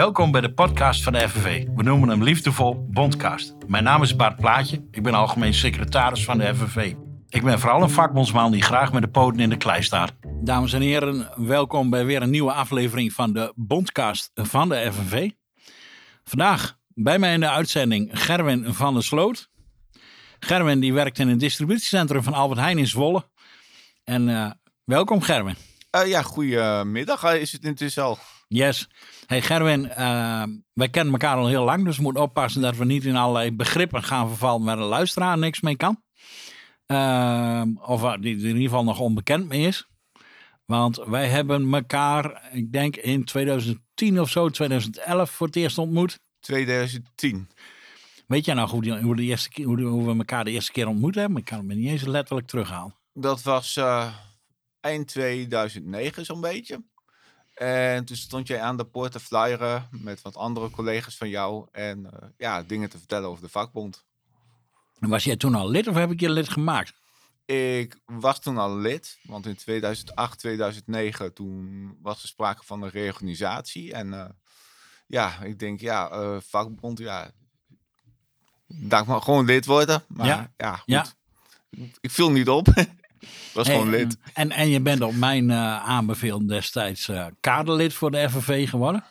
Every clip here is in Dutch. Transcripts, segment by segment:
Welkom bij de podcast van de FNV. We noemen hem liefdevol Bondcast. Mijn naam is Bart Plaatje. Ik ben algemeen secretaris van de FNV. Ik ben vooral een vakbondsman die graag met de poten in de klei staat. Dames en heren, welkom bij weer een nieuwe aflevering van de Bondcast van de FNV. Vandaag bij mij in de uitzending Gerwin van der Sloot. Gerwin die werkt in een distributiecentrum van Albert Heijn in Zwolle. En uh, welkom Gerwin. Uh, ja, goedemiddag is het intussen al. Yes. Hey Gerwin, uh, wij kennen elkaar al heel lang, dus we moeten oppassen dat we niet in allerlei begrippen gaan vervallen waar de luisteraar niks mee kan. Uh, of die in ieder geval nog onbekend mee is. Want wij hebben elkaar, ik denk in 2010 of zo, 2011 voor het eerst ontmoet. 2010. Weet jij nog hoe, die, hoe, de eerste, hoe, hoe we elkaar de eerste keer ontmoet hebben? Ik kan het me niet eens letterlijk terughalen. Dat was uh, eind 2009 zo'n beetje. En toen stond jij aan de poort te flyeren met wat andere collega's van jou. En uh, ja, dingen te vertellen over de vakbond. Was jij toen al lid of heb ik je lid gemaakt? Ik was toen al lid, want in 2008, 2009 toen was er sprake van een reorganisatie. En uh, ja, ik denk ja, uh, vakbond, ja, daar maar gewoon lid worden. Maar ja, ja, goed. ja. ik viel niet op. was hey, gewoon lid. En, en je bent op mijn uh, aanbeveling destijds uh, kaderlid voor de FNV geworden.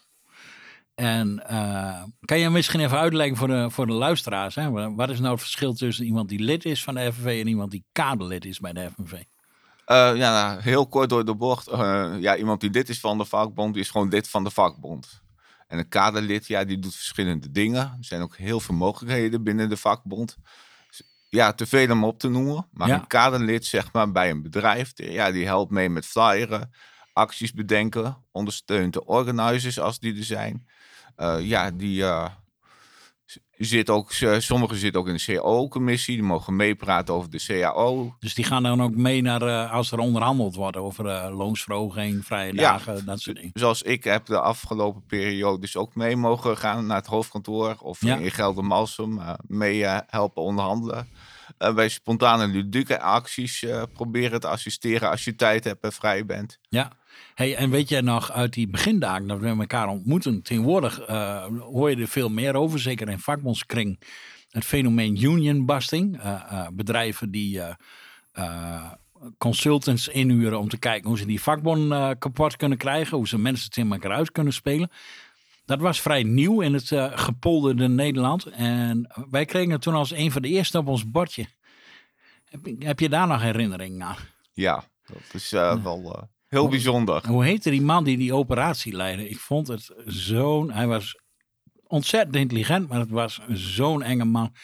En uh, kan je misschien even uitleggen voor de, voor de luisteraars? Hè? Wat is nou het verschil tussen iemand die lid is van de FNV en iemand die kaderlid is bij de FNV? ja, nou, heel kort door de bocht. ja, iemand die lid is van de vakbond, die is gewoon lid van de vakbond. En een kaderlid, ja, die doet verschillende dingen. Er zijn ook heel veel mogelijkheden binnen de vakbond ja, te veel om op te noemen. Maar een kaderlid, zeg maar, bij een bedrijf, ja, die helpt mee met flyeren, acties bedenken, ondersteunt de organizers als die er zijn. Uh, ja, die uh, zit ook, sommigen zitten ook in de CAO-commissie, die mogen meepraten over de CAO. Dus die gaan dan ook mee naar uh, als er onderhandeld wordt over uh, loonsverhoging, vrije dagen, dat soort dingen. Zoals ik heb de afgelopen periode dus ook mee mogen gaan naar het hoofdkantoor of ja. in Geldermalsum mee helpen onderhandelen. Bij spontane ludieke acties proberen te assisteren als je tijd hebt en vrij bent. Ja. Hey, en weet jij nog uit die begindagen dat we elkaar ontmoeten? Tegenwoordig uh, hoor je er veel meer over, zeker in vakbondskring. Het fenomeen union busting. Uh, uh, bedrijven die consultants inhuren om te kijken hoe ze die vakbond kapot kunnen krijgen. Hoe ze mensen tegen elkaar uit kunnen spelen. Dat was vrij nieuw in het gepolderde Nederland. En wij kregen het toen als een van de eerste op ons bordje. Heb, heb je daar nog herinnering aan? Ja, dat is wel Heel bijzonder. Hoe heette die man die die operatie leidde? Ik vond het zo'n... Hij was ontzettend intelligent, maar het was zo'n enge man.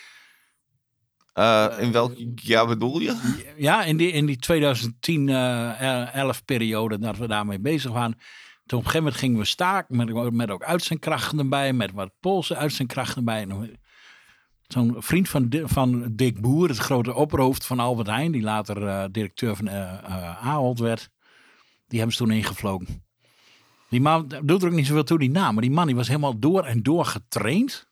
Uh, in welk jaar bedoel je? Ja, in die, in die 2010-11 uh, periode dat we daarmee bezig waren. Toen op een gegeven moment gingen we staken met, met ook uitzendkrachten erbij, met wat Poolse uitzendkrachten erbij. Zo'n vriend van, van Dick Boer, het grote opperhoofd van Albert Heijn, die later uh, directeur van uh, werd. Die hebben ze toen ingevlogen. Die man doet er ook niet zoveel toe, die naam. Maar die man die was helemaal door en door getraind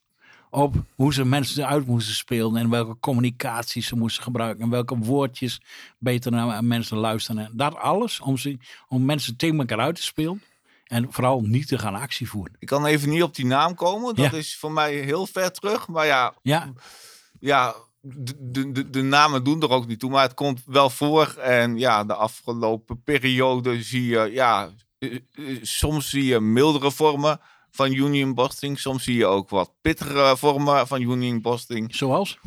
op hoe ze mensen uit moesten spelen en welke communicaties ze moesten gebruiken en welke woordjes beter naar mensen luisteren. En dat alles om, ze, om mensen tegen elkaar uit te spelen en vooral niet te gaan actie voeren. Ik kan even niet op die naam komen, dat is voor mij heel ver terug. Maar ja, ja. ja de, de, de, namen doen er ook niet toe, maar het komt wel voor. En ja, de afgelopen periode zie je, ja, eh, eh, soms zie je mildere vormen van union busting. Soms zie je ook wat pittigere vormen van union busting. Zoals?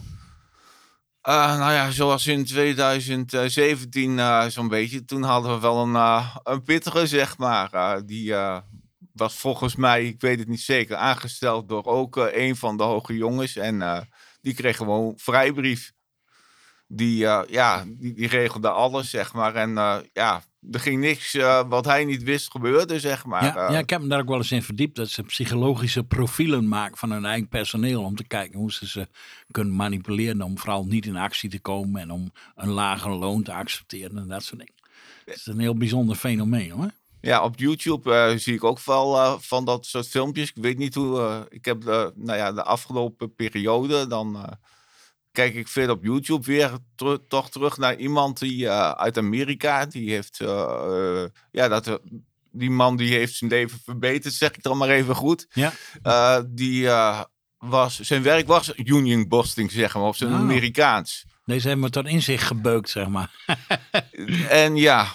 Uh, nou ja, zoals in 2017 uh, zo'n beetje. Toen hadden we wel een, uh, een pittige, zeg maar. die was volgens mij, ik weet het niet zeker, aangesteld door ook een van de hoge jongens. En die kreeg gewoon vrijbrief. Die, ja, die, die, regelde alles, zeg maar. En ja, er ging niks uh, wat hij niet wist gebeurde, zeg maar. Ja, ja, ik heb me daar ook wel eens in verdiept. Dat ze psychologische profielen maken van hun eigen personeel. Om te kijken hoe ze ze kunnen manipuleren. Om vooral niet in actie te komen. En om een lager loon te accepteren en dat soort dingen. Het is een heel bijzonder fenomeen hoor. Ja, op YouTube uh, zie ik ook wel uh, van dat soort filmpjes. Ik weet niet hoe. Uh, ik heb nou ja, de afgelopen periode. Dan kijk ik veel op YouTube weer toch terug naar iemand die uit Amerika. Die heeft ja, dat die man die heeft zijn leven verbeterd, zeg ik dan maar even goed. Ja. Eh, die eh, was, zijn werk was union busting, zeg maar, op zijn Oh. Amerikaans. Deze hebben we tot inzicht gebeukt, zeg maar. En ja,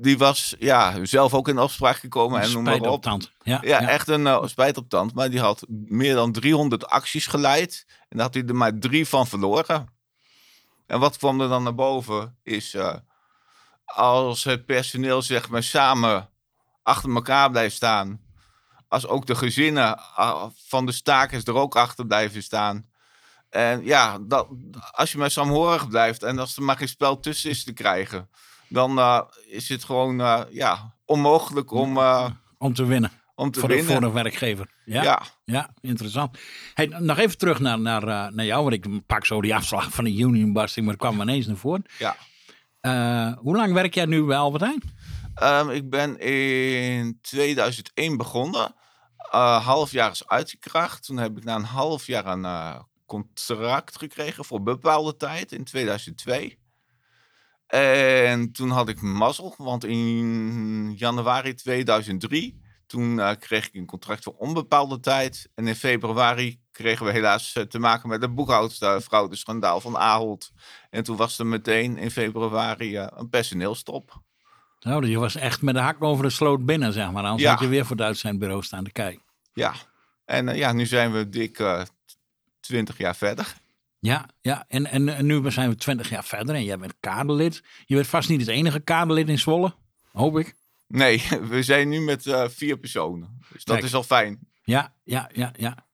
die was ja, zelf ook in opspraak gekomen en noem maar Spijt op op. tand. Ja, Ja, echt een eh, spijt op tand. Maar die had meer dan 300 acties geleid. En daar had hij er maar drie van verloren. En wat kwam er dan naar boven is... eh, als het personeel zeg maar samen achter elkaar blijft staan... als ook de gezinnen ah, van de stakers er ook achter blijven staan... En ja, dat, als je maar saamhorig blijft en als er maar geen spel tussen is te krijgen... dan eh, is het gewoon eh, ja, onmogelijk om, eh, Om te winnen. om te Voor de, winnen. voor de werkwerkgever. Ja, ja. ja. interessant. Hey, nog even terug naar, naar, naar jou, want ik pak zo die afslag van de union busting, maar kwam ineens naar voren. Ja. Hoe lang werk jij nu bij Albert Heijn? Ehm, ik ben in 2001 begonnen. Eh half jaar is uitgekracht. Toen heb ik na een half jaar een contract gekregen voor bepaalde tijd in 2002. En toen had ik mazzel, want in januari 2003 toen eh, kreeg ik een contract voor onbepaalde tijd. En in februari kregen we helaas eh, te maken met de boekhoudfraude schandaal van Ahold. En toen was er meteen in februari eh, een personeelstop. Nou, je was echt met de hak over de sloot binnen, zeg maar. Anders Ja. had je weer voor het uitzendbureau staan te kijken. Ja, en ja, nu zijn we dik 20 jaar verder. Ja, ja. En, en, en nu zijn we twintig jaar verder en jij bent kaderlid. Je bent vast niet het enige kaderlid in Zwolle, hoop ik. Nee, we zijn nu met eh, vier personen. Dus dat Kijk. is al fijn. Ja, ja, ja, ja.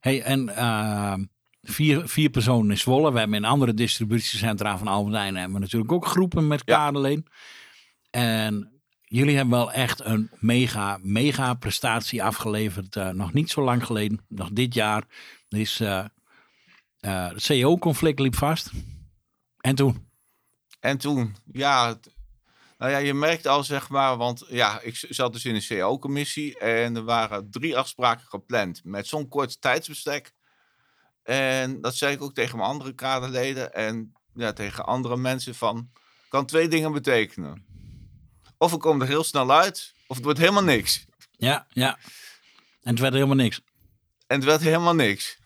Hey, en eh, vier, vier personen in Zwolle. We hebben in andere distributiecentra van Albert Heijn hebben we natuurlijk ook groepen met Ja. En jullie hebben wel echt een mega, mega prestatie afgeleverd. eh, nog niet zo lang geleden, nog dit jaar. Er is, eh, het CEO-conflict liep vast. En toen? En toen, ja, nou ja, je merkt al zeg maar, want ja, ik zat dus in een CO-commissie en er waren drie afspraken gepland met zo'n kort tijdsbestek. En dat zei ik ook tegen mijn andere kaderleden en ja, tegen andere mensen van, kan twee dingen betekenen. Of we komen er heel snel uit, of het wordt helemaal niks. Ja, ja. En het werd helemaal niks. En het werd helemaal niks.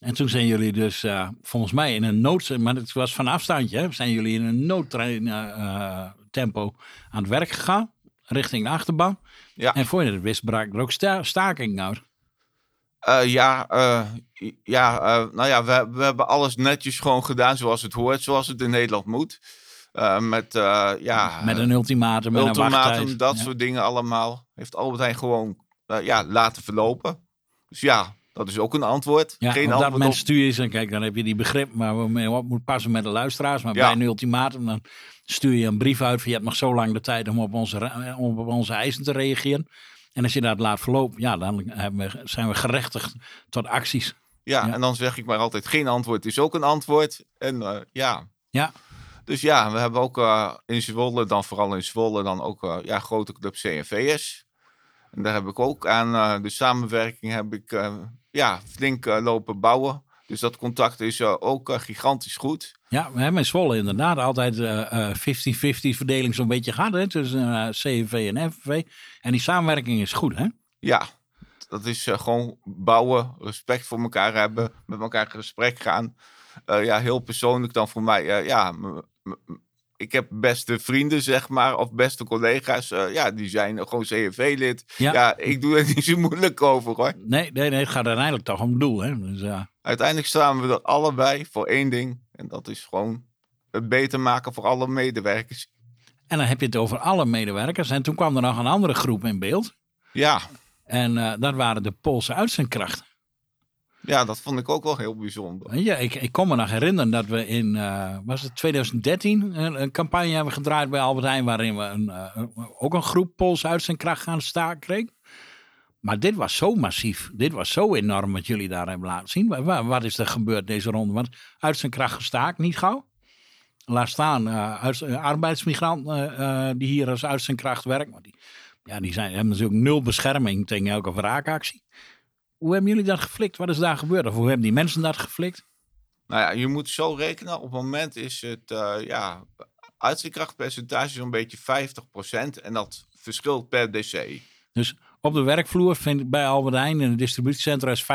En toen zijn jullie dus eh, volgens mij in een nood, maar het was van afstandje, hè, zijn jullie in een noodtrein eh, eh, tempo aan het werk gegaan, richting de achterban. Ja. En voor je het wist brak er ook sta staking uit. Ja, ja nou ja, we, we hebben alles netjes gewoon gedaan zoals het hoort, zoals het in Nederland moet. Met, ja, Met een ultimatum en ultimatum, dat Ja. soort dingen allemaal. Heeft Albert Heijn gewoon ja, laten verlopen. Dus ja, dat is ook een antwoord. Ja, Geen dat antwoord moment op. stuur je ze, kijk, dan heb je die begrip, maar op moet passen met de luisteraars. Maar Ja. bij een ultimatum, dan stuur je een brief uit van je hebt nog zo lang de tijd om op onze, ra- om op onze eisen te reageren. En als je dat laat verlopen, ja, dan we, zijn we gerechtigd tot acties. Ja, Ja. en dan zeg ik maar altijd, geen antwoord is ook een antwoord. En eh, ja, Ja, dus ja, we hebben ook eh, in Zwolle, dan vooral in Zwolle, dan ook eh, ja, grote club CNV's. En daar heb ik ook aan eh, de samenwerking heb ik eh, ja, flink eh, lopen bouwen. Dus dat contact is eh, ook eh, gigantisch goed. Ja, we hebben in Zwolle inderdaad altijd eh, eh, 50-50 verdeling zo'n beetje gehad hè, tussen CNV en FNV. En die samenwerking is goed, hè? Ja, dat is gewoon bouwen, respect voor elkaar hebben, met elkaar in gesprek gaan. Ja, heel persoonlijk dan voor mij. ja, ik heb beste vrienden, zeg maar, of beste collega's. eh, ja, die zijn gewoon CNV-lid. Ja. Ja. ik doe er niet zo moeilijk over, hoor. Nee, nee, nee, het gaat uiteindelijk toch om het doel, hè? Dus, Uiteindelijk staan we er allebei voor één ding. En dat is gewoon het beter maken voor alle medewerkers. en dan heb je het over alle medewerkers. En toen kwam er nog een andere groep in beeld. Ja, En eh, dat waren de Poolse uitzendkrachten. Ja, dat vond ik ook wel heel bijzonder. Je, ik, ik kon me nog herinneren dat we in, eh, was het 2013, een, een campagne hebben gedraaid bij Albert Heijn. Waarin we een, eh, ook een groep Poolse uitzendkracht gaan staken kregen. Maar dit was zo massief. Dit was zo enorm wat jullie daar hebben laten zien. Wa- wa- Wat is er gebeurd deze ronde? Want uitzendkracht gestaakt, niet gauw. Laat staan eh, uit, arbeidsmigranten eh, die hier als uitzendkracht werken. Maar die, ja, die zijn, hebben natuurlijk nul bescherming tegen elke wraakactie. Hoe hebben jullie dat geflikt? Wat is daar gebeurd? Of hoe hebben die mensen dat geflikt? Nou ja, je moet zo rekenen. Op het moment is het, eh ja, uitzendkrachtpercentage zo'n beetje 50%. En dat verschilt per DC. Dus op de werkvloer vind ik bij Albert Heijn in het distributiecentra is 50%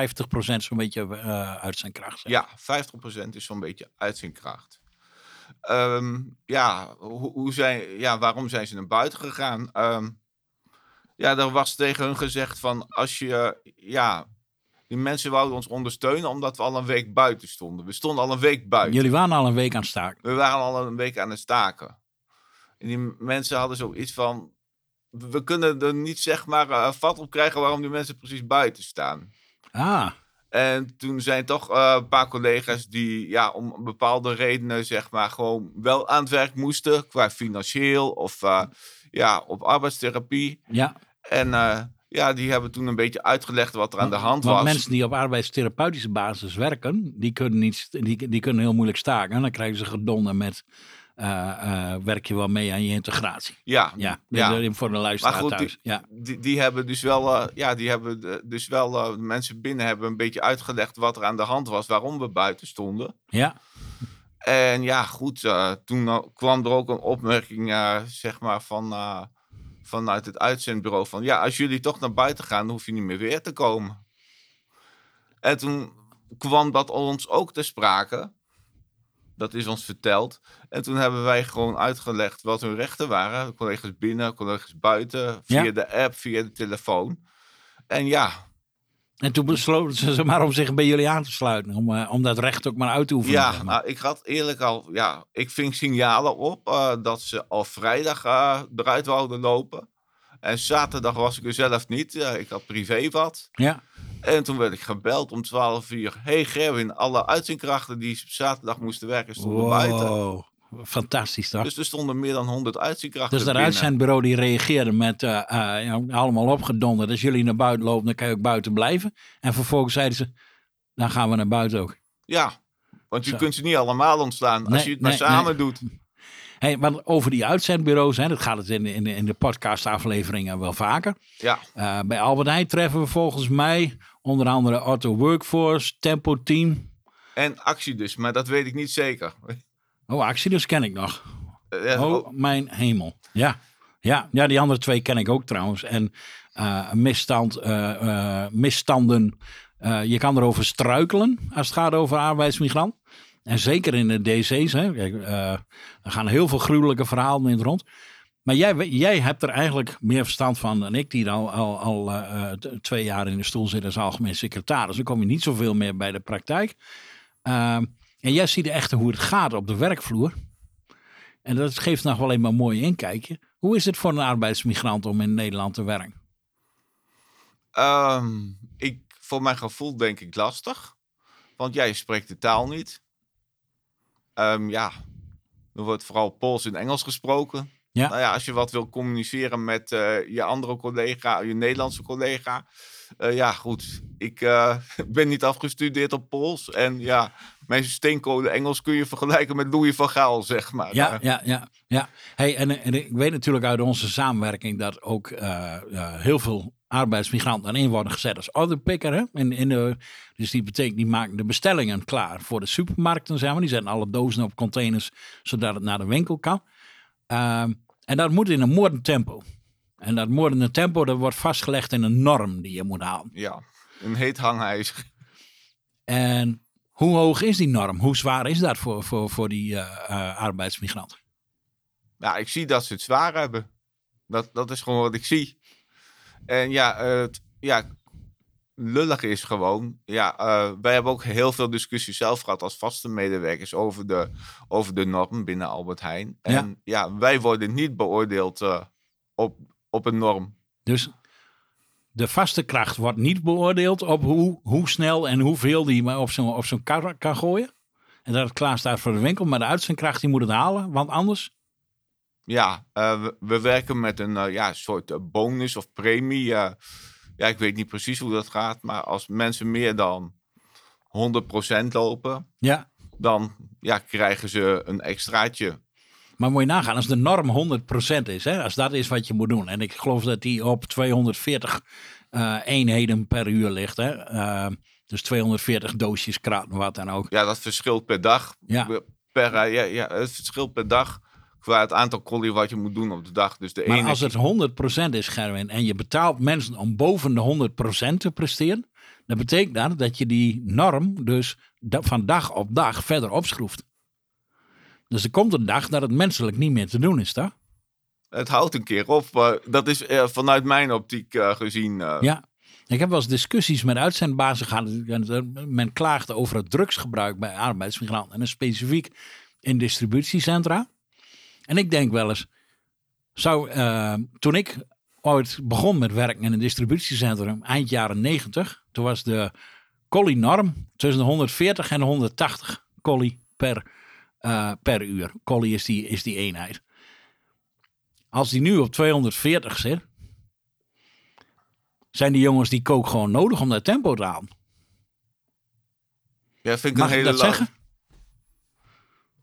zo'n beetje eh, uit zijn kracht. zeg. Ja, 50% is zo'n beetje uit zijn kracht. Ehm, ja, hoe, hoe zijn, ja, waarom zijn ze naar buiten gegaan? Ehm, ja, er was tegen hun gezegd van als je, ja, die mensen wouden ons ondersteunen omdat we al een week buiten stonden. We stonden al een week buiten. Jullie waren al een week aan het staken. We waren al een week aan het staken. En die mensen hadden zoiets van, we kunnen er niet zeg maar eh, vat op krijgen waarom die mensen precies buiten staan. Ah, En toen zijn toch eh, een paar collega's die ja, om bepaalde redenen zeg maar gewoon wel aan het werk moesten. Qua financieel of eh, ja, op arbeidstherapie. ja. En ja, die hebben toen een beetje uitgelegd wat er aan de hand Want was. mensen die op arbeidstherapeutische basis werken, die kunnen, niet, die, die kunnen heel moeilijk staken. En dan krijgen ze gedonder met, eh, eh, werk je wel mee aan je integratie. Ja, Ja, Ja. ja. voor de luisteraar Maar goed, thuis. Ja. die, die hebben dus wel, eh, ja, die hebben eh, dus wel, eh, de mensen binnen hebben een beetje uitgelegd wat er aan de hand was, waarom we buiten stonden. ja, En ja, goed, eh, toen eh, kwam er ook een opmerking, eh, zeg maar, van, eh, vanuit het uitzendbureau van, ja, als jullie toch naar buiten gaan, hoef je niet meer weer te komen. En toen kwam dat ons ook ter sprake. Dat is ons verteld. En toen hebben wij gewoon uitgelegd wat hun rechten waren. Collega's binnen, collega's buiten, via Ja. de app, via de telefoon. En ja, En toen besloten ze maar om zich bij jullie aan te sluiten. Om, eh, om dat recht ook maar uit te oefenen. Ja, zeg maar. nou, ik had eerlijk al, ja, ik ving signalen op eh, dat ze al vrijdag eh, eruit wouden lopen. En zaterdag was ik er zelf niet. ik had privé wat. ja. En toen werd ik gebeld om 12 uur. Hey Gerwin, alle uitzendkrachten die zaterdag moesten werken stonden buiten. Fantastisch toch? Dus er stonden meer dan 100 uitzendkrachten Dus dat uitzendbureau die reageerde met eh, eh, allemaal opgedonderd. Als jullie naar buiten lopen, dan kan je ook buiten blijven. En vervolgens zeiden ze, dan gaan we naar buiten ook. Ja, want je Zo. kunt ze niet allemaal ontslaan als je het maar nee, samen nee. doet. Hey, want over die uitzendbureaus, hè, dat gaat het in, de- in, de- in de podcastafleveringen wel vaker. Ja, Eh, bij Albert Heijn treffen we volgens mij onder andere Auto Workforce, Tempo Team. en actie dus, maar dat weet ik niet zeker. Oh, actie, dus ken ik nog. Eh, Oh, mijn hemel. Ja. Ja, ja, die andere twee ken ik ook trouwens. En eh, misstand, eh, misstanden, je kan erover struikelen als het gaat over arbeidsmigrant. En zeker in de DC's, hè. Kijk, er gaan heel veel gruwelijke verhalen in het rond. Maar jij, jij hebt er eigenlijk meer verstand van dan ik, die al, al, al twee jaar in de stoel zit als algemeen secretaris. Dan kom je niet zoveel meer bij de praktijk. Ehm, en jij ziet echt hoe het gaat op de werkvloer. En dat geeft nog wel even een mooi inkijkje. Hoe is het voor een arbeidsmigrant om in Nederland te werken? Ehm, ik, voor mijn gevoel denk ik lastig. Want jij spreekt de taal niet. Ehm, ja, er wordt vooral Pools en Engels gesproken. Ja. Nou ja, als je wat wil communiceren met eh, je andere collega, je Nederlandse collega. eh, ja, goed. Ik eh, ben niet afgestudeerd op Pools. En ja, mijn steenkolen Engels kun je vergelijken met Louis van Gaal, zeg maar. Ja, ja, ja. ja. Hey, en, en ik weet natuurlijk uit onze samenwerking dat ook eh, eh, heel veel arbeidsmigranten aan in worden gezet als orderpicker. Hè? In, in de, dus die betekent, die maken de bestellingen klaar voor de supermarkten. Zeg maar. Die zetten alle dozen op containers, zodat het naar de winkel kan. Ehm, en dat moet in een moordend tempo. En dat moordende tempo dat wordt vastgelegd in een norm die je moet halen. ja, een heet hangijzer. En hoe hoog is die norm? Hoe zwaar is dat voor, voor, voor die eh, eh, arbeidsmigrant? Ja, ik zie dat ze het zwaar hebben. Dat, dat is gewoon wat ik zie. En ja, het ja, lullig is gewoon. Ja, eh, wij hebben ook heel veel discussies zelf gehad als vaste medewerkers over de, over de norm binnen Albert Heijn. En ja, wij worden niet beoordeeld op, op een norm. Dus de vaste kracht wordt niet beoordeeld op hoe, hoe snel en hoeveel die maar op zo'n op zo'n kar kan gooien. En dat het klaar staat voor de winkel. Maar de uitzendkracht die moet het halen. Want anders. Ja, eh, we, we werken met een eh, ja, soort eh, bonus of premie. ja, ik weet niet precies hoe dat gaat. Maar als mensen meer dan 100% lopen, Ja. dan ja, krijgen ze een extraatje. Maar moet je nagaan, als de norm 100% is, hè, als dat is wat je moet doen. En ik geloof dat die op 240 eh, eenheden per uur ligt. Hè, eh, dus 240 doosjes kraten, wat dan ook. Ja, dat verschilt per dag. Ja. Per, eh, ja, ja, het verschilt per dag qua het aantal collie wat je moet doen op de dag. Dus de Maar ene als het 100% is, Gerwin, en je betaalt mensen om boven de 100% te presteren, dan betekent dat dat je die norm dus van dag op dag verder opschroeft. Dus er komt een dag dat het menselijk niet meer te doen is, toch? het houdt een keer op. dat is eh, vanuit mijn optiek eh, gezien. eh, Ja. Ik heb wel eens discussies met uitzendbazen gehad. Men klaagde over het drugsgebruik bij arbeidsmigranten. En dan specifiek in distributiecentra. En ik denk wel eens, zou, toen ik ooit begon met werken in een distributiecentrum, eind jaren 90, toen was de collie-norm tussen de 140 en de 180 collie per, eh, per uur. Collie is die, is die eenheid. Als die nu op 240 zit, zijn die jongens die kook gewoon nodig om dat tempo te halen. ja, vind ik Mag een ik hele dat la- zeggen?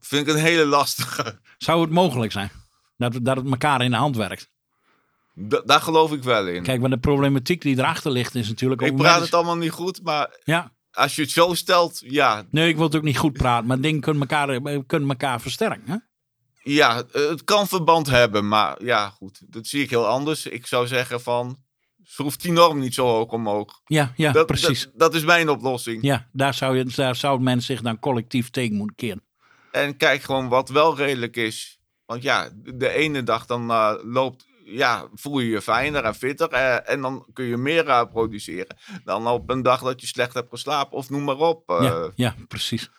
Vind ik een hele lastige. Zou het mogelijk zijn? Dat, dat het elkaar in de hand werkt. Da- daar geloof ik wel in. Kijk, maar de problematiek die erachter ligt is natuurlijk... ik praat het allemaal niet goed, maar Ja, als je het zo stelt, ja, nee, ik wil het ook niet goed praten, maar dingen kunnen elkaar, kunnen elkaar versterken. Hè? ja, eh, het kan verband hebben, maar ja, goed, dat zie ik heel anders. Ik zou zeggen van, schroef die norm niet zo hoog omhoog. Ja, ja Dat, precies. Dat, dat is mijn oplossing. Ja, daar zou, je, daar zou men zich dan collectief tegen moeten keren. En kijk gewoon wat wel redelijk is. Want ja, de ene dag dan eh, loopt, ja, voel je je fijner en fitter. eh, en dan kun je meer eh, produceren. Dan op een dag dat je slecht hebt geslapen of noem maar op. eh, ja, ja, precies.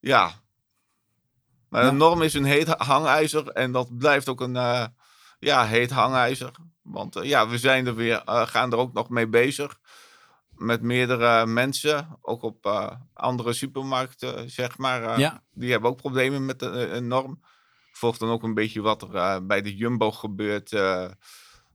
Ja. Maar Ja. de norm is een heet hangijzer en dat blijft ook een ja, heet hangijzer. Want ja, we zijn er weer, gaan er ook nog mee bezig. Met meerdere mensen, ook op andere supermarkten, zeg maar. Ja. Die hebben ook problemen met de, een norm. Volg dan ook een beetje wat er eh, bij de Jumbo gebeurt. eh,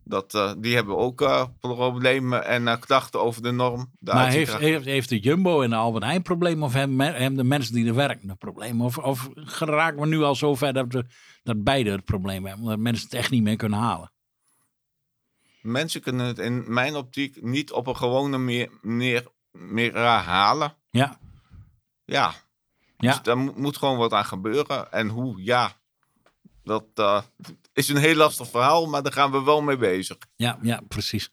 dat, eh, die hebben ook problemen en klachten over de norm. De Maar heeft, heeft, heeft de Jumbo en de Albert Heijn probleem of hebben, hebben de mensen die er werken een probleem? Of, of geraken we nu al zover dat, we, dat beide het probleem hebben, omdat mensen het echt niet meer kunnen halen? Mensen kunnen het in mijn optiek niet op een gewone meer, meer, meer halen. Ja, Ja. Ja. Dus daar moet gewoon wat aan gebeuren. En hoe, ja. Dat eh, is een heel lastig verhaal, maar daar gaan we wel mee bezig. ja, ja, precies.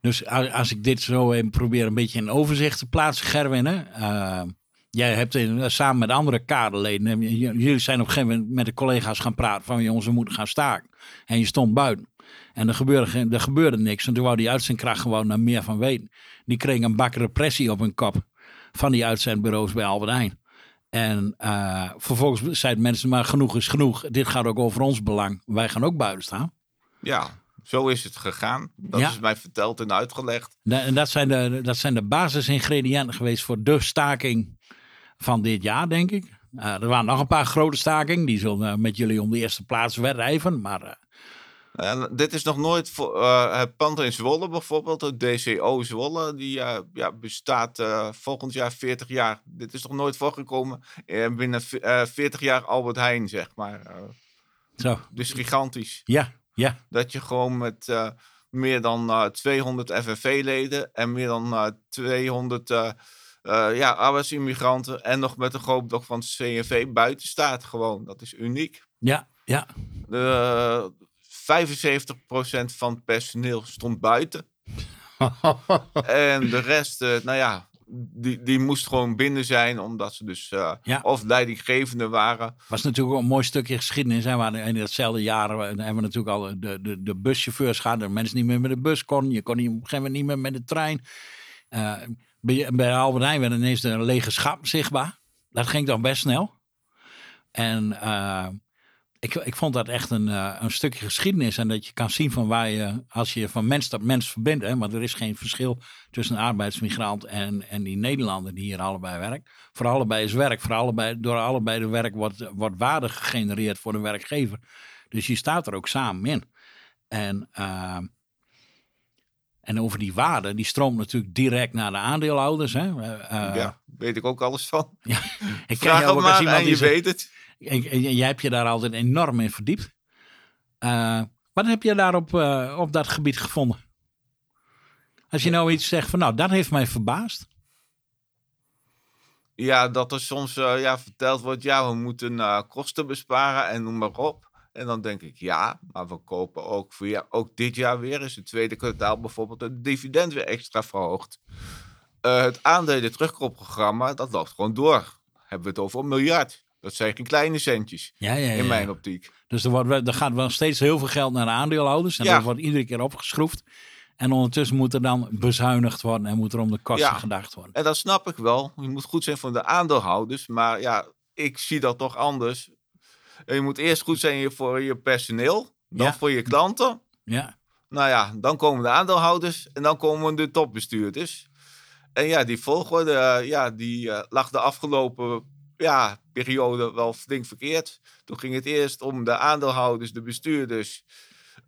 Dus als ik dit zo even probeer een beetje in overzicht te plaatsen, Gerwin. Hè? eh, jij hebt in, samen met andere kaderleden, jullie zijn op een gegeven moment met de collega's gaan praten van jongens, we moeten gaan staken. En je stond buiten. En er gebeurde, er gebeurde niks. En toen wou die uitzendkracht gewoon daar meer van weten. Die kregen een bak repressie op hun kop van die uitzendbureaus bij Albert Heijn. En eh, vervolgens zeiden mensen, maar genoeg is genoeg. Dit gaat ook over ons belang. Wij gaan ook buiten staan. Ja, zo is het gegaan. Dat Ja. is mij verteld en uitgelegd. En dat zijn, de, dat zijn de basisingrediënten geweest voor de staking van dit jaar, denk ik. Eh, er waren nog een paar grote stakingen. Die zullen eh, met jullie om de eerste plaats wedrijven. Maar En dit is nog nooit voor eh, het in Zwolle bijvoorbeeld, het DCO Zwolle, die eh, ja, bestaat eh, volgend jaar 40 jaar. Dit is nog nooit voorgekomen binnen v- eh, 40 jaar Albert Heijn, zeg maar. Zo, dus gigantisch. ja, ja, Dat je gewoon met meer dan eh, 200 FNV-leden en meer dan eh, 200 eh, eh, ja, arbeidsimmigranten en nog met een groot blok van CNV buiten staat gewoon. Dat is uniek. ja, ja. De, 75% van het personeel stond buiten. En de rest, eh, nou ja, die, die moest gewoon binnen zijn, omdat ze dus eh, Ja. of leidinggevende waren. was natuurlijk ook een mooi stukje geschiedenis. Hè? waar In datzelfde jaar hebben we natuurlijk al de, de, de buschauffeurs gehad. Dat mensen niet meer met de bus konden. Je kon niet, op een gegeven moment niet meer met de trein. Eh, bij, bij Albert Heijn werd ineens een lege schap zichtbaar. Dat ging dan best snel. En ik, ik vond dat echt een, eh, een stukje geschiedenis. En dat je kan zien van waar je, als je van mens tot mens verbindt. Hè, want er is geen verschil tussen een arbeidsmigrant en, en die Nederlander die hier allebei werkt. Voor allebei is werk. Voor allebei, door allebei de werk wordt, wordt waarde gegenereerd voor de werkgever. Dus je staat er ook samen in. En, eh, en over die waarde, die stroomt natuurlijk direct naar de aandeelhouders. Hè. Eh, eh, ja, weet ik ook alles van. Ik ken Vraag het ook als maar iemand en die je zegt- weet het. En, en jij hebt je daar altijd enorm in verdiept. Eh, wat heb je daar op, eh, op dat gebied gevonden? Als je nou iets zegt van, nou, dat heeft mij verbaasd. Ja, dat er soms eh, ja, verteld wordt, ja, we moeten kosten besparen en noem maar op. En dan denk ik, ja, maar we kopen ook voor ja, ook dit jaar weer is het tweede kwartaal bijvoorbeeld het dividend weer extra verhoogd. Uh, het aandelen terugkoopprogramma, dat loopt gewoon door. Hebben we het over een miljard. Dat zijn geen kleine centjes ja, ja, ja, in mijn optiek. Dus er, wordt, er gaat wel steeds heel veel geld naar de aandeelhouders. En dat wordt iedere keer opgeschroefd. En ondertussen moet er dan bezuinigd worden en moet er om de kosten gedacht worden. En dat snap ik wel. Je moet goed zijn voor de aandeelhouders. Maar ja, ik zie dat toch anders. Je moet eerst goed zijn voor je personeel, dan voor je klanten. Ja. Nou ja, dan komen de aandeelhouders en dan komen de topbestuurders. En ja, die volgorde, eh, ja, die uh, lag de afgelopen ja, periode wel flink verkeerd. Toen ging het eerst om de aandeelhouders, de bestuurders.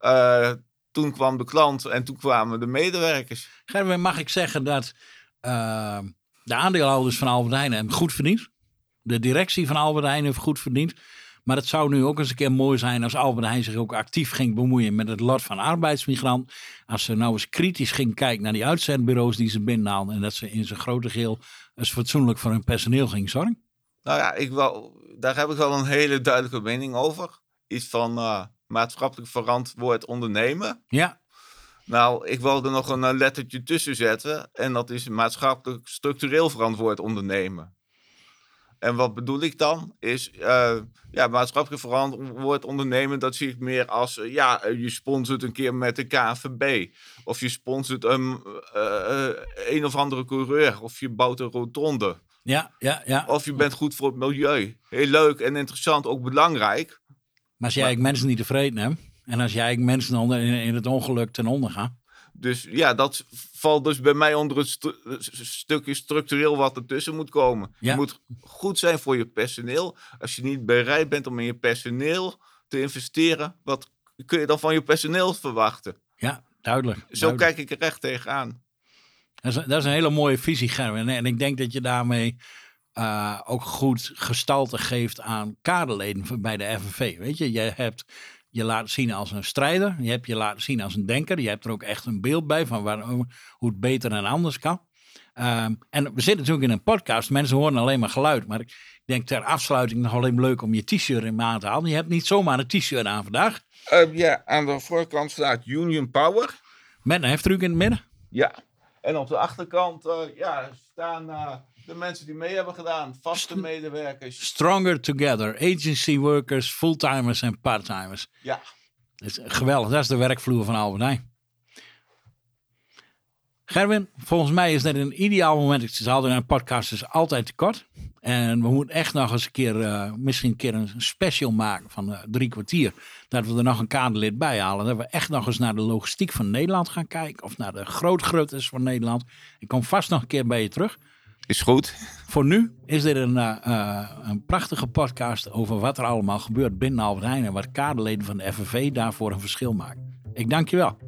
Uh, toen kwam de klant en toen kwamen de medewerkers. Gerwin, mag ik zeggen dat uh, de aandeelhouders van Albert Heijn hebben goed verdiend. De directie van Albert Heijn heeft goed verdiend. Maar het zou nu ook eens een keer mooi zijn als Albert Heijn zich ook actief ging bemoeien met het lot van arbeidsmigrant. Als ze nou eens kritisch ging kijken naar die uitzendbureaus die ze binnenhaalden. En dat ze in zijn grote geheel eens fatsoenlijk voor hun personeel ging zorgen. Nou ja, ik wel, daar heb ik wel een hele duidelijke mening over. Iets van uh, maatschappelijk verantwoord ondernemen. Ja. Nou, ik wil er nog een lettertje tussen zetten. En dat is maatschappelijk structureel verantwoord ondernemen. En wat bedoel ik dan? Is uh, ja, maatschappelijk verantwoord ondernemen, dat zie ik meer als, uh, ja, je sponsort een keer met de KNVB. Of je sponsort een, uh, een of andere coureur. Of je bouwt een rotonde. Ja, ja, ja. Of je bent goed voor het milieu. Heel leuk en interessant, ook belangrijk. Maar als jij maar, mensen niet tevreden hebt, en als jij mensen onder, in, in het ongeluk ten onder gaat. Dus ja, dat valt dus bij mij onder het stu stukje structureel wat ertussen moet komen. Ja. Je moet goed zijn voor je personeel. Als je niet bereid bent om in je personeel te investeren, wat kun je dan van je personeel verwachten? Ja, duidelijk. Zo duidelijk. kijk ik er echt tegenaan. Dat is, dat is een hele mooie visie, Gerwin. En ik denk dat je daarmee uh, ook goed gestalte geeft aan kaderleden bij de FNV. Weet je, je hebt je laten zien als een strijder. Je hebt je laten zien als een denker. Je hebt er ook echt een beeld bij van waar, hoe het beter en anders kan. Um, en we zitten natuurlijk in een podcast. Mensen horen alleen maar geluid. Maar ik denk ter afsluiting nog alleen leuk om je t-shirt in maat te halen. Je hebt niet zomaar een t-shirt aan vandaag. Uh, ja, aan de voorkant staat Union Power. Met een heftruck in het midden. Ja, en op de achterkant uh, ja, staan uh, de mensen die mee hebben gedaan. Vaste medewerkers. Stronger Together. Agency workers, fulltimers en parttimers. Ja. Dat is geweldig. Dat is de werkvloer van Albert Heijn. Gerwin, volgens mij is dat een ideaal moment. Ik zal in een podcast is altijd te kort. En we moeten echt nog eens een keer, uh, misschien een keer een special maken van uh, drie kwartier. Dat we er nog een kaderlid bij halen. Dat we echt nog eens naar de logistiek van Nederland gaan kijken. Of naar de grootgroottes van Nederland. Ik kom vast nog een keer bij je terug. Is goed. Voor nu is dit een, uh, een prachtige podcast over wat er allemaal gebeurt binnen Albert Heijn. En wat kaderleden van de FNV daarvoor een verschil maken. Ik dank je wel.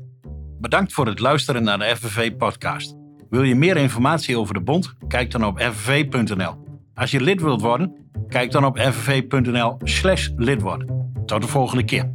Bedankt voor het luisteren naar de FNV-podcast. Wil je meer informatie over de bond? Kijk dan op fnv.nl. Als je lid wilt worden, kijk dan op fnv.nl slash. Tot de volgende keer.